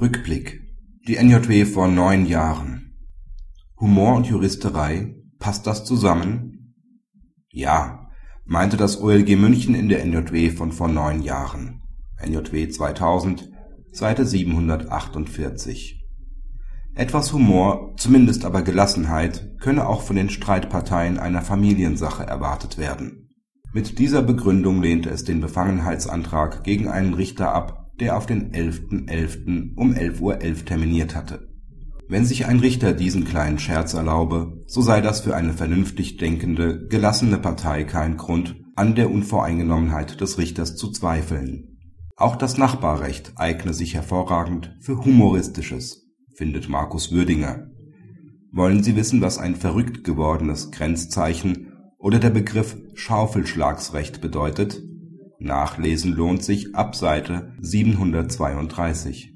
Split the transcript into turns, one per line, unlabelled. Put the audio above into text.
Rückblick. Die NJW vor neun Jahren. Humor und Juristerei, passt das zusammen? Ja, meinte das OLG München in der NJW von vor neun Jahren. NJW 2000, Seite 748. Etwas Humor, zumindest aber Gelassenheit, könne auch von den Streitparteien einer Familiensache erwartet werden. Mit dieser Begründung lehnte es den Befangenheitsantrag gegen einen Richter ab der auf den 11.11. um 11.11 Uhr terminiert hatte. Wenn sich ein Richter diesen kleinen Scherz erlaube, so sei das für eine vernünftig denkende, gelassene Partei kein Grund, an der Unvoreingenommenheit des Richters zu zweifeln. Auch das Nachbarrecht eigne sich hervorragend für Humoristisches, findet Markus Würdinger. Wollen Sie wissen, was ein verrückt gewordenes Grenzzeichen oder der Begriff Schaufelschlagsrecht bedeutet Nachlesen lohnt sich ab Seite 732